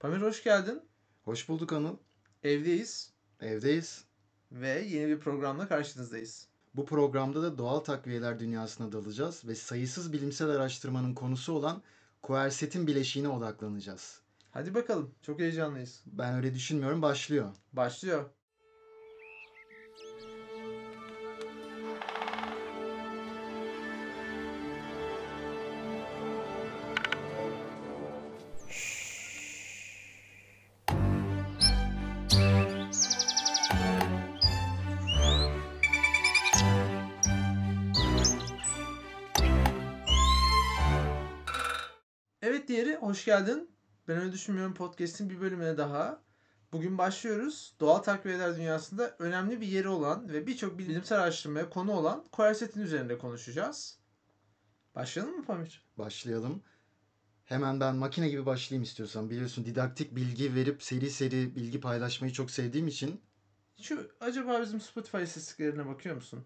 Pamir hoş geldin. Hoş bulduk Anıl. Evdeyiz Evdeyiz. ve yeni bir programla karşınızdayız. Bu programda da doğal takviyeler dünyasına dalacağız ve sayısız bilimsel araştırmanın konusu olan koersetin bileşiğine odaklanacağız. Hadi bakalım. Çok heyecanlıyız. Ben öyle düşünmüyorum. Başlıyor. Başlıyor. Evet diğeri hoş geldin. Ben öyle düşünmüyorum podcast'in bir bölümüne daha. Bugün başlıyoruz. Doğal takviyeler dünyasında önemli bir yeri olan ve birçok bilimsel araştırmaya konu olan koersetin üzerinde konuşacağız. Başlayalım mı Pamir? Başlayalım. Hemen ben makine gibi başlayayım istiyorsan. Biliyorsun didaktik bilgi verip seri seri bilgi paylaşmayı çok sevdiğim için Şu acaba bizim Spotify istatistiklerine bakıyor musun?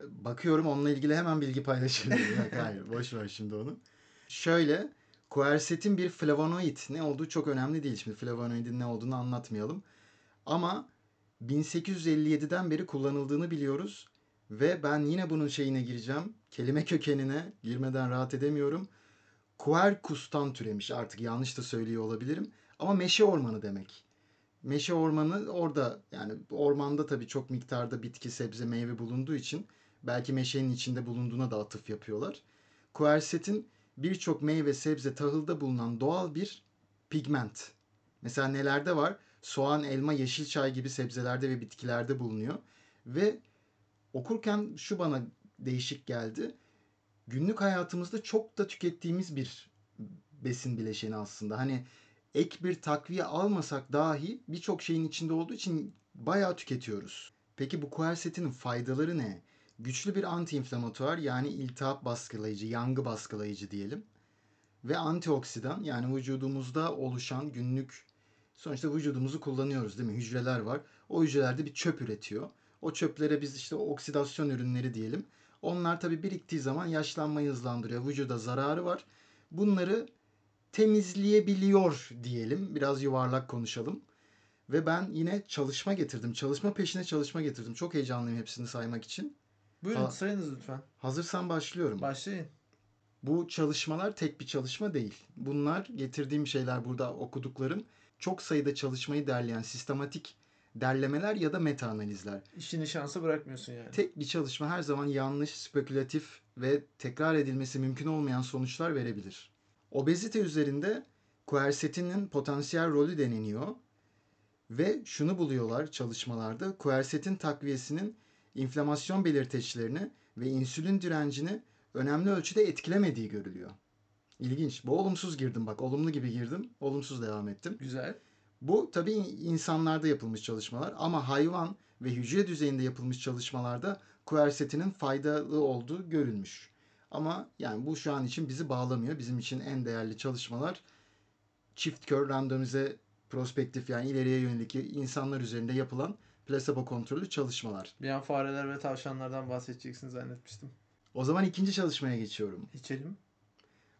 bakıyorum onunla ilgili hemen bilgi paylaşıyorum. Yok, hayır boş ver şimdi onu. Şöyle Quercetin bir flavonoid ne olduğu çok önemli değil. Şimdi flavonoidin ne olduğunu anlatmayalım. Ama 1857'den beri kullanıldığını biliyoruz. Ve ben yine bunun şeyine gireceğim. Kelime kökenine girmeden rahat edemiyorum. Quercus'tan türemiş. Artık yanlış da söylüyor olabilirim. Ama meşe ormanı demek. Meşe ormanı orada yani ormanda tabii çok miktarda bitki, sebze, meyve bulunduğu için belki meşenin içinde bulunduğuna da atıf yapıyorlar. Quercetin birçok meyve, sebze, tahılda bulunan doğal bir pigment. Mesela nelerde var? Soğan, elma, yeşil çay gibi sebzelerde ve bitkilerde bulunuyor. Ve okurken şu bana değişik geldi. Günlük hayatımızda çok da tükettiğimiz bir besin bileşeni aslında. Hani ek bir takviye almasak dahi birçok şeyin içinde olduğu için bayağı tüketiyoruz. Peki bu quercetinin faydaları ne? Güçlü bir antiinflamatuar yani iltihap baskılayıcı, yangı baskılayıcı diyelim. Ve antioksidan yani vücudumuzda oluşan günlük sonuçta vücudumuzu kullanıyoruz değil mi? Hücreler var. O hücrelerde bir çöp üretiyor. O çöplere biz işte oksidasyon ürünleri diyelim. Onlar tabi biriktiği zaman yaşlanmayı hızlandırıyor. Vücuda zararı var. Bunları temizleyebiliyor diyelim. Biraz yuvarlak konuşalım. Ve ben yine çalışma getirdim. Çalışma peşine çalışma getirdim. Çok heyecanlıyım hepsini saymak için. Buyurun Ha. sayınız lütfen. Hazırsan başlıyorum. Başlayın. Bu çalışmalar tek bir çalışma değil. Bunlar getirdiğim şeyler burada okuduklarım çok sayıda çalışmayı derleyen sistematik derlemeler ya da meta analizler. İşini şansa bırakmıyorsun yani. Tek bir çalışma her zaman yanlış, spekülatif ve tekrar edilmesi mümkün olmayan sonuçlar verebilir. Obezite üzerinde quercetinin potansiyel rolü deneniyor ve şunu buluyorlar çalışmalarda. Quercetin takviyesinin inflamasyon belirteçlerini ve insülin direncini önemli ölçüde etkilemediği görülüyor. İlginç. Bu olumsuz girdim bak. Olumlu gibi girdim. Olumsuz devam ettim. Güzel. Bu tabii insanlarda yapılmış çalışmalar ama hayvan ve hücre düzeyinde yapılmış çalışmalarda quercetinin faydalı olduğu görülmüş. Ama yani bu şu an için bizi bağlamıyor. Bizim için en değerli çalışmalar çift kör randomize prospektif yani ileriye yönelik insanlar üzerinde yapılan plasebo kontrollü çalışmalar. Bir an fareler ve tavşanlardan bahsedeceksin zannetmiştim. O zaman ikinci çalışmaya geçiyorum. İçelim.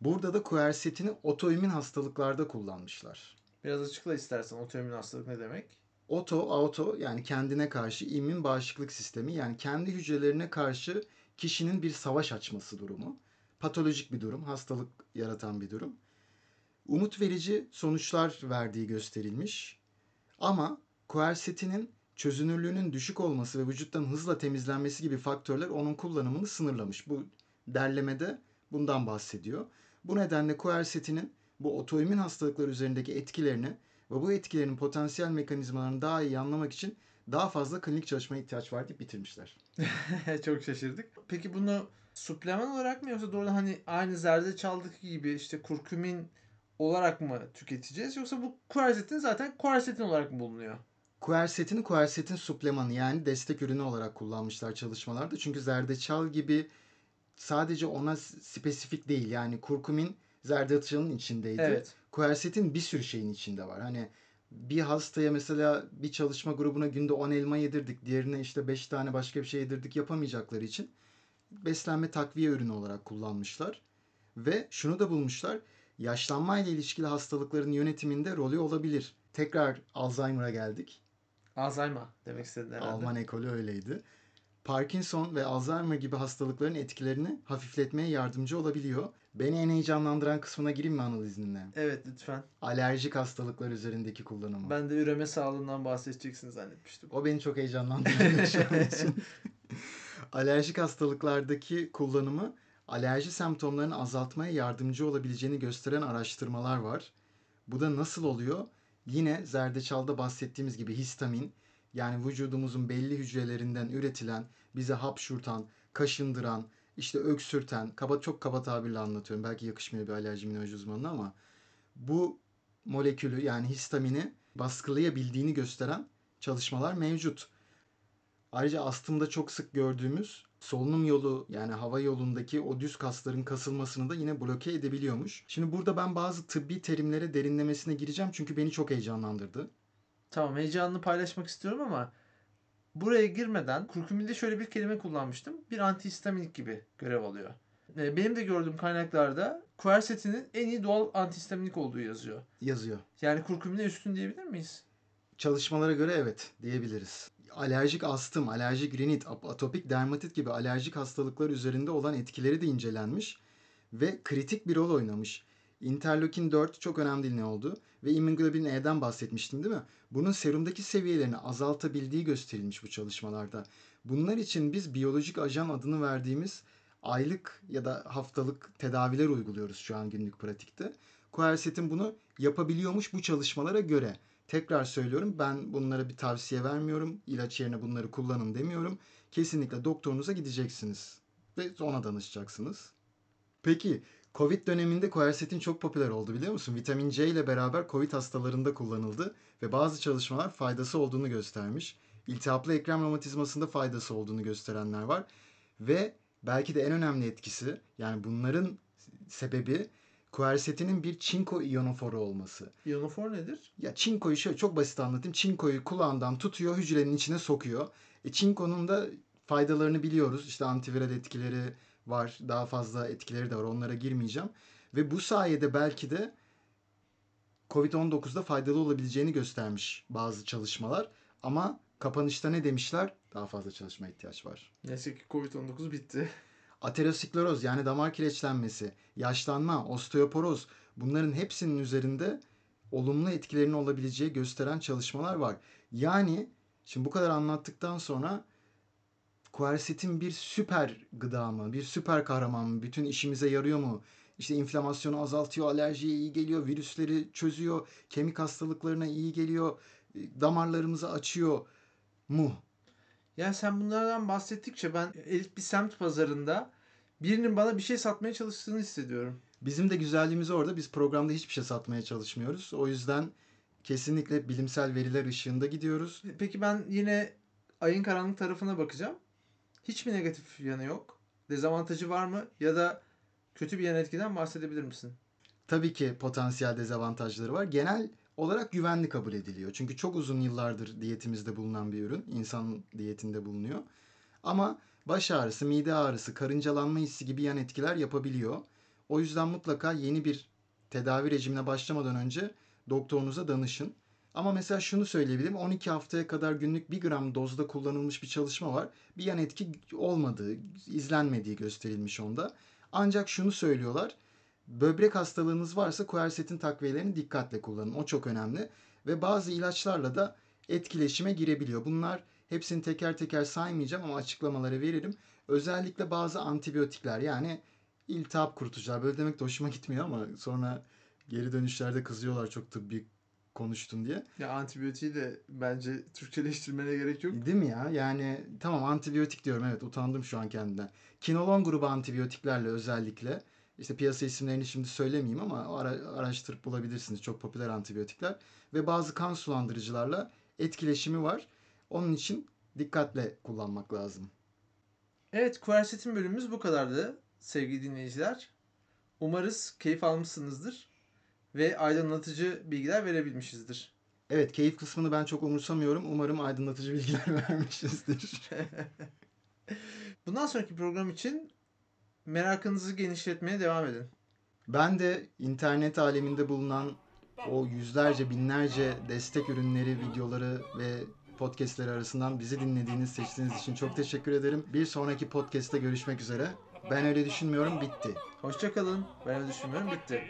Burada da quercetini otoimmün hastalıklarda kullanmışlar. Biraz açıkla istersen otoimmün hastalık ne demek? Oto, auto yani kendine karşı immün bağışıklık sistemi yani kendi hücrelerine karşı kişinin bir savaş açması durumu. Patolojik bir durum, hastalık yaratan bir durum. Umut verici sonuçlar verdiği gösterilmiş. Ama quercetinin çözünürlüğünün düşük olması ve vücuttan hızla temizlenmesi gibi faktörler onun kullanımını sınırlamış. Bu derlemede bundan bahsediyor. Bu nedenle quercetinin bu otoimmün hastalıklar üzerindeki etkilerini ve bu etkilerin potansiyel mekanizmalarını daha iyi anlamak için daha fazla klinik çalışmaya ihtiyaç var deyip bitirmişler. Çok şaşırdık. Peki bunu supleman olarak mı yoksa doğrudan hani aynı zerdeçaldaki gibi işte kurkumin olarak mı tüketeceğiz yoksa bu quercetin zaten quercetin olarak mı bulunuyor? Quercetini quercetin suplemanı yani destek ürünü olarak kullanmışlar çalışmalarda. Çünkü zerdeçal gibi sadece ona spesifik değil. Yani kurkumin zerdeçalın içindeydi. Evet. Quercetin bir sürü şeyin içinde var. Hani bir hastaya mesela bir çalışma grubuna günde 10 elma yedirdik. Diğerine işte 5 tane başka bir şey yedirdik yapamayacakları için beslenme takviye ürünü olarak kullanmışlar. Ve şunu da bulmuşlar. yaşlanmayla ilişkili hastalıkların yönetiminde rolü olabilir. Tekrar Alzheimer'a geldik. Alzheimer demek istedin herhalde. Alman ekolü öyleydi. Parkinson ve Alzheimer gibi hastalıkların etkilerini hafifletmeye yardımcı olabiliyor. Beni en heyecanlandıran kısmına gireyim mi Anıl izninle? Evet lütfen. Alerjik hastalıklar üzerindeki kullanımı. Ben de üreme sağlığından bahsedeceksin zannetmiştim. O beni çok heyecanlandırdı şu an için. Alerjik hastalıklardaki kullanımı alerji semptomlarını azaltmaya yardımcı olabileceğini gösteren araştırmalar var. Bu da nasıl oluyor? Yine zerdeçalda bahsettiğimiz gibi histamin yani vücudumuzun belli hücrelerinden üretilen, bize hapşurtan, kaşındıran, işte öksürten, kaba çok kaba tabirle anlatıyorum. Belki yakışmıyor bir alerji immünoloji uzmanına ama bu molekülü yani histamini baskılayabildiğini gösteren çalışmalar mevcut. Ayrıca astımda çok sık gördüğümüz solunum yolu yani hava yolundaki o düz kasların kasılmasını da yine bloke edebiliyormuş. Şimdi burada ben bazı tıbbi terimlere derinlemesine gireceğim çünkü beni çok heyecanlandırdı. Tamam heyecanını paylaşmak istiyorum ama buraya girmeden kurkuminde şöyle bir kelime kullanmıştım. Bir antihistaminik gibi görev alıyor. Ee, Benim de gördüğüm kaynaklarda quercetinin en iyi doğal antihistaminik olduğu yazıyor. Yazıyor. Yani kurkumine üstün diyebilir miyiz? Çalışmalara göre evet diyebiliriz. Alerjik astım, alerjik rinit, atopik dermatit gibi alerjik hastalıklar üzerinde olan etkileri de incelenmiş ve kritik bir rol oynamış. Interleukin 4 çok önemli ne oldu ve immunoglobulin E'den bahsetmiştim değil mi? Bunun serumdaki seviyelerini azaltabildiği gösterilmiş bu çalışmalarda. Bunlar için biz biyolojik ajan adını verdiğimiz aylık ya da haftalık tedaviler uyguluyoruz şu an günlük pratikte. Quercetin bunu yapabiliyormuş bu çalışmalara göre. Tekrar söylüyorum ben bunlara bir tavsiye vermiyorum. İlaç yerine bunları kullanın demiyorum. Kesinlikle doktorunuza gideceksiniz ve ona danışacaksınız. Peki Covid döneminde quercetin çok popüler oldu biliyor musun? Vitamin C ile beraber Covid hastalarında kullanıldı ve bazı çalışmalar faydası olduğunu göstermiş. İltihaplı ekrem romatizmasında faydası olduğunu gösterenler var. Ve belki de en önemli etkisi yani bunların sebebi quercetinin bir çinko ionoforu olması. Ionofor nedir? Ya çinkoyu şöyle çok basit anlatayım. Çinkoyu kulağından tutuyor, hücrenin içine sokuyor. E çinkonun da faydalarını biliyoruz. İşte antiviral etkileri var. Daha fazla etkileri de var. Onlara girmeyeceğim. Ve bu sayede belki de Covid-19'da faydalı olabileceğini göstermiş bazı çalışmalar. Ama kapanışta ne demişler? Daha fazla çalışma ihtiyaç var. Neyse ki Covid-19 bitti. Ateroskleroz yani damar kireçlenmesi, yaşlanma, osteoporoz bunların hepsinin üzerinde olumlu etkilerinin olabileceği gösteren çalışmalar var. Yani şimdi bu kadar anlattıktan sonra quercetin bir süper gıda mı, bir süper kahraman mı, bütün işimize yarıyor mu? İşte inflamasyonu azaltıyor, alerjiye iyi geliyor, virüsleri çözüyor, kemik hastalıklarına iyi geliyor, damarlarımızı açıyor mu? Yani sen bunlardan bahsettikçe ben elit bir semt pazarında birinin bana bir şey satmaya çalıştığını hissediyorum. Bizim de güzelliğimiz orada. Biz programda hiçbir şey satmaya çalışmıyoruz. O yüzden kesinlikle bilimsel veriler ışığında gidiyoruz. Peki ben yine ayın karanlık tarafına bakacağım. Hiçbir negatif yanı yok. Dezavantajı var mı? Ya da kötü bir yan etkiden bahsedebilir misin? Tabii ki potansiyel dezavantajları var. Genel olarak güvenli kabul ediliyor. Çünkü çok uzun yıllardır diyetimizde bulunan bir ürün. İnsan diyetinde bulunuyor. Ama baş ağrısı, mide ağrısı, karıncalanma hissi gibi yan etkiler yapabiliyor. O yüzden mutlaka yeni bir tedavi rejimine başlamadan önce doktorunuza danışın. Ama mesela şunu söyleyebilirim. 12 haftaya kadar günlük 1 gram dozda kullanılmış bir çalışma var. Bir yan etki olmadığı, izlenmediği gösterilmiş onda. Ancak şunu söylüyorlar. Böbrek hastalığınız varsa quercetin takviyelerini dikkatle kullanın. O çok önemli. Ve bazı ilaçlarla da etkileşime girebiliyor. Bunlar hepsini teker teker saymayacağım ama açıklamaları veririm. Özellikle bazı antibiyotikler yani iltihap kurutucular. Böyle demek de hoşuma gitmiyor ama sonra geri dönüşlerde kızıyorlar çok tıbbi konuştun diye. Ya antibiyotiği de bence Türkçeleştirmene gerek yok. Değil mi ya? Yani tamam antibiyotik diyorum evet utandım şu an kendimden. Kinolon grubu antibiyotiklerle özellikle işte piyasa isimlerini şimdi söylemeyeyim ama ara, araştırıp bulabilirsiniz. Çok popüler antibiyotikler ve bazı kan sulandırıcılarla etkileşimi var. Onun için dikkatle kullanmak lazım. Evet, Quercetin bölümümüz bu kadardı sevgili dinleyiciler. Umarız keyif almışsınızdır ve aydınlatıcı bilgiler verebilmişizdir. Evet, keyif kısmını ben çok umursamıyorum. Umarım aydınlatıcı bilgiler vermişizdir. Bundan sonraki program için merakınızı genişletmeye devam edin. Ben de internet aleminde bulunan o yüzlerce binlerce destek ürünleri, videoları ve podcastleri arasından bizi dinlediğiniz, seçtiğiniz için çok teşekkür ederim. Bir sonraki podcast'te görüşmek üzere. Ben öyle düşünmüyorum, bitti. Hoşçakalın. Ben öyle düşünmüyorum. Bitti.